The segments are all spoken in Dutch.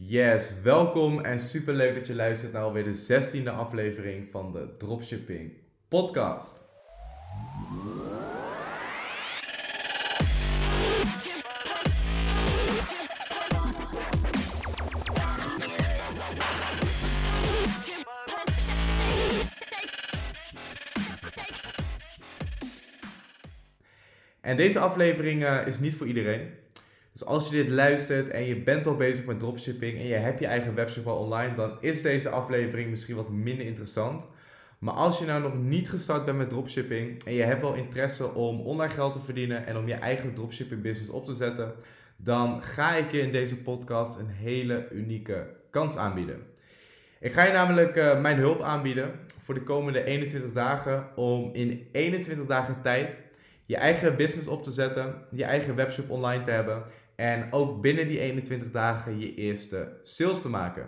Yes, welkom en super leuk dat je luistert naar alweer de 16e aflevering van de Dropshipping Podcast. En deze aflevering uh, is niet voor iedereen. Dus als je dit luistert en je bent al bezig met dropshipping en je hebt je eigen webshop al online, dan is deze aflevering misschien wat minder interessant. Maar als je nou nog niet gestart bent met dropshipping en je hebt wel interesse om online geld te verdienen en om je eigen dropshipping business op te zetten, dan ga ik je in deze podcast een hele unieke kans aanbieden. Ik ga je namelijk uh, mijn hulp aanbieden voor de komende 21 dagen om in 21 dagen tijd je eigen business op te zetten, je eigen webshop online te hebben en ook binnen die 21 dagen je eerste sales te maken.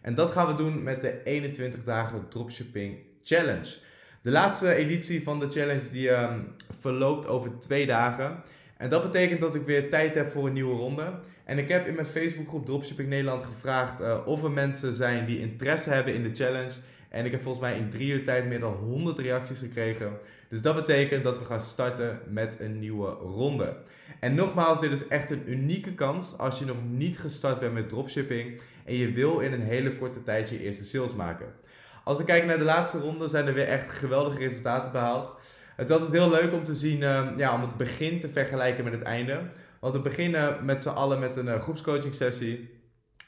En dat gaan we doen met de 21 dagen dropshipping challenge. De laatste editie van de challenge die um, verloopt over twee dagen. En dat betekent dat ik weer tijd heb voor een nieuwe ronde. En ik heb in mijn Facebookgroep Dropshipping Nederland gevraagd uh, of er mensen zijn die interesse hebben in de challenge. En ik heb volgens mij in drie uur tijd meer dan 100 reacties gekregen. Dus dat betekent dat we gaan starten met een nieuwe ronde. En nogmaals, dit is echt een unieke kans als je nog niet gestart bent met dropshipping en je wil in een hele korte tijd je eerste sales maken. Als we kijken naar de laatste ronde, zijn er weer echt geweldige resultaten behaald. Het was heel leuk om te zien, uh, ja, om het begin te vergelijken met het einde. Want we beginnen met z'n allen met een uh, groepscoaching sessie.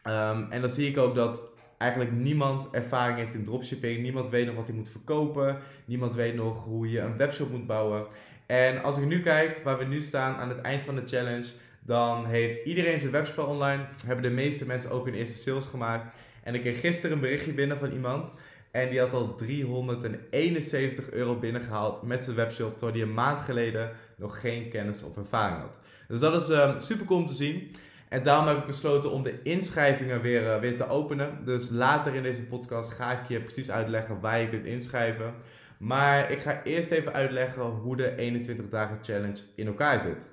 Um, en dan zie ik ook dat eigenlijk niemand ervaring heeft in dropshipping. Niemand weet nog wat hij moet verkopen. Niemand weet nog hoe je een webshop moet bouwen. En als ik nu kijk waar we nu staan aan het eind van de challenge, dan heeft iedereen zijn webshop online. Hebben de meeste mensen ook hun eerste sales gemaakt. En ik kreeg gisteren een berichtje binnen van iemand. En die had al 371 euro binnengehaald met zijn webshop. Terwijl hij een maand geleden nog geen kennis of ervaring had. Dus dat is um, super cool om te zien. En daarom heb ik besloten om de inschrijvingen weer, uh, weer te openen. Dus later in deze podcast ga ik je precies uitleggen waar je kunt inschrijven. Maar ik ga eerst even uitleggen hoe de 21 dagen challenge in elkaar zit.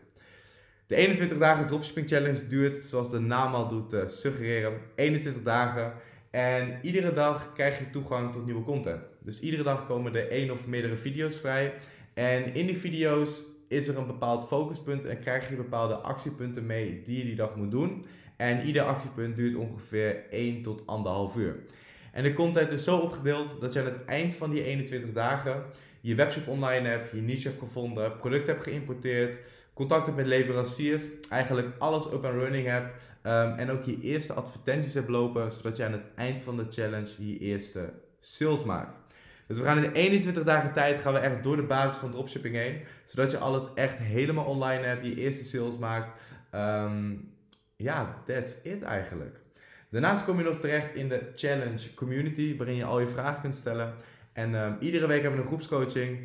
De 21 dagen dropshipping challenge duurt, zoals de naam al doet uh, suggereren, 21 dagen. En iedere dag krijg je toegang tot nieuwe content. Dus iedere dag komen er één of meerdere video's vrij. En in die video's is er een bepaald focuspunt en krijg je bepaalde actiepunten mee die je die dag moet doen. En ieder actiepunt duurt ongeveer 1 tot 1,5 uur. En de content is zo opgedeeld dat je aan het eind van die 21 dagen je webshop online hebt, je niche hebt gevonden, product hebt geïmporteerd, contact hebt met leveranciers, eigenlijk alles up and running hebt um, en ook je eerste advertenties hebt lopen, zodat je aan het eind van de challenge je eerste sales maakt. Dus we gaan in 21 dagen tijd gaan we echt door de basis van dropshipping heen. Zodat je alles echt helemaal online hebt, je eerste sales maakt. Um, ja, that's it eigenlijk. Daarnaast kom je nog terecht in de challenge community, waarin je al je vragen kunt stellen. En um, iedere week hebben we een groepscoaching.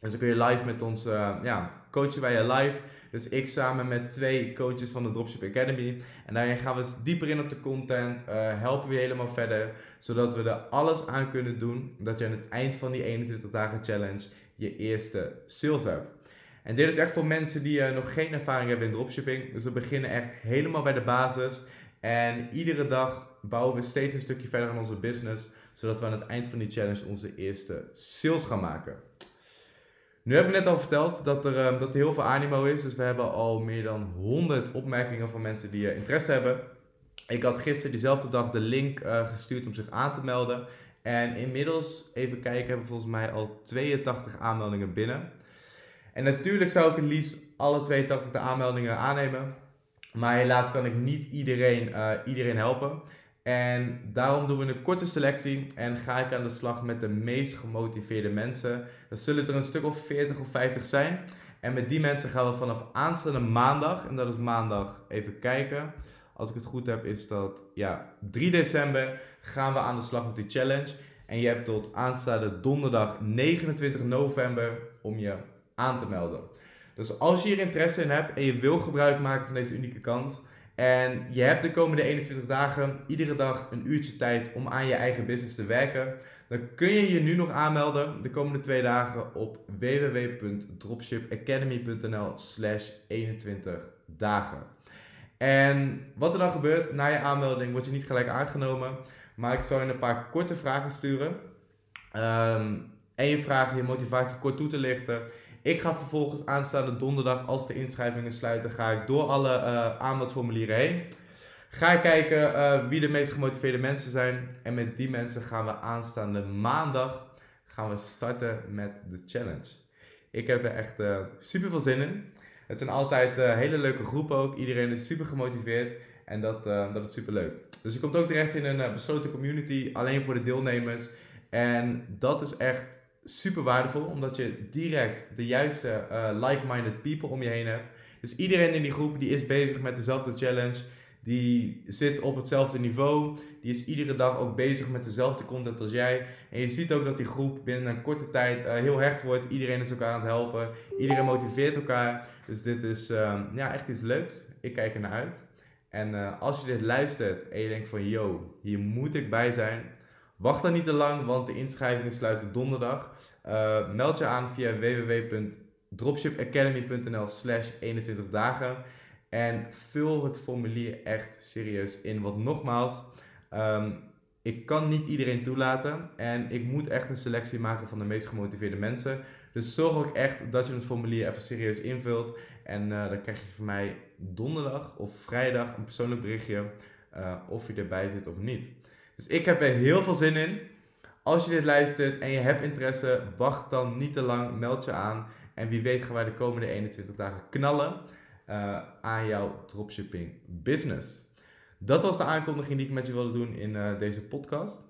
Dus dan kun je live met ons, uh, ja, coachen wij je live. Dus ik samen met twee coaches van de Dropship Academy. En daarin gaan we dieper in op de content, uh, helpen we je helemaal verder. Zodat we er alles aan kunnen doen dat je aan het eind van die 21 dagen challenge je eerste sales hebt. En dit is echt voor mensen die uh, nog geen ervaring hebben in dropshipping. Dus we beginnen echt helemaal bij de basis. En iedere dag bouwen we steeds een stukje verder aan onze business. Zodat we aan het eind van die challenge onze eerste sales gaan maken. Nu heb ik net al verteld dat er, um, dat er heel veel animo is. Dus we hebben al meer dan 100 opmerkingen van mensen die uh, interesse hebben. Ik had gisteren diezelfde dag de link uh, gestuurd om zich aan te melden. En inmiddels, even kijken, hebben volgens mij al 82 aanmeldingen binnen. En natuurlijk zou ik het liefst alle 82 de aanmeldingen aannemen. Maar helaas kan ik niet iedereen, iedereen helpen. En daarom doen we een korte selectie en ga ik aan de slag met de meest gemotiveerde mensen. Dat zullen er een stuk of 40 of 50 zijn. En met die mensen gaan we vanaf aanstaande maandag, en dat is maandag, even kijken. Als ik het goed heb, is dat ja, 3 december gaan we aan de slag met die challenge. En je hebt tot aanstaande donderdag 29 november om je aan te melden. Dus als je hier interesse in hebt en je wil gebruik maken van deze unieke kans, en je hebt de komende 21 dagen iedere dag een uurtje tijd om aan je eigen business te werken. Dan kun je je nu nog aanmelden de komende twee dagen op www.dropshipacademy.nl slash 21 dagen. En wat er dan gebeurt, na je aanmelding word je niet gelijk aangenomen. Maar ik zal je een paar korte vragen sturen. Ehm, en je vragen je motivatie kort toe te lichten. Ik ga vervolgens aanstaande donderdag, als de inschrijvingen sluiten, ga ik door alle uh, aanmeldformulieren heen. Ga ik kijken uh, wie de meest gemotiveerde mensen zijn. En met die mensen gaan we aanstaande maandag gaan we starten met de challenge. Ik heb er echt uh, super veel zin in. Het zijn altijd hele leuke groepen ook. Iedereen is super gemotiveerd. En dat, dat is super leuk. Dus je komt ook terecht in een besloten community. Alleen voor de deelnemers. En dat is echt super waardevol. Omdat je direct de juiste like-minded people om je heen hebt. Dus iedereen in die groep die is bezig met dezelfde challenge. Die zit op hetzelfde niveau. Die is iedere dag ook bezig met dezelfde content als jij. En je ziet ook dat die groep binnen een korte tijd uh, heel hecht wordt. Iedereen is elkaar aan het helpen. Iedereen motiveert elkaar. Dus dit is uh, ja, echt iets leuks. Ik kijk er naar uit. En uh, als je dit luistert en je denkt van yo, hier moet ik bij zijn. Wacht dan niet te lang, want de inschrijvingen sluiten donderdag. meld je aan via www.dropshipacademy.nl slash 21 dagen. En vul het formulier echt serieus in. Want nogmaals, um, ik kan niet iedereen toelaten. En ik moet echt een selectie maken van de meest gemotiveerde mensen. Dus zorg ook echt dat je het formulier even serieus invult. En uh, dan krijg je van mij donderdag of vrijdag een persoonlijk berichtje. Uh, of je erbij zit of niet. Dus ik heb er heel veel zin in. Als je dit luistert en je hebt interesse, wacht dan niet te lang. Meld je aan. En wie weet gaan wij de komende 21 dagen knallen uh, aan jouw dropshipping business. Dat was de aankondiging die ik met je wilde doen in uh, deze podcast.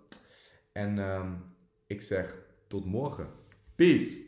En um, ik zeg tot morgen. Peace.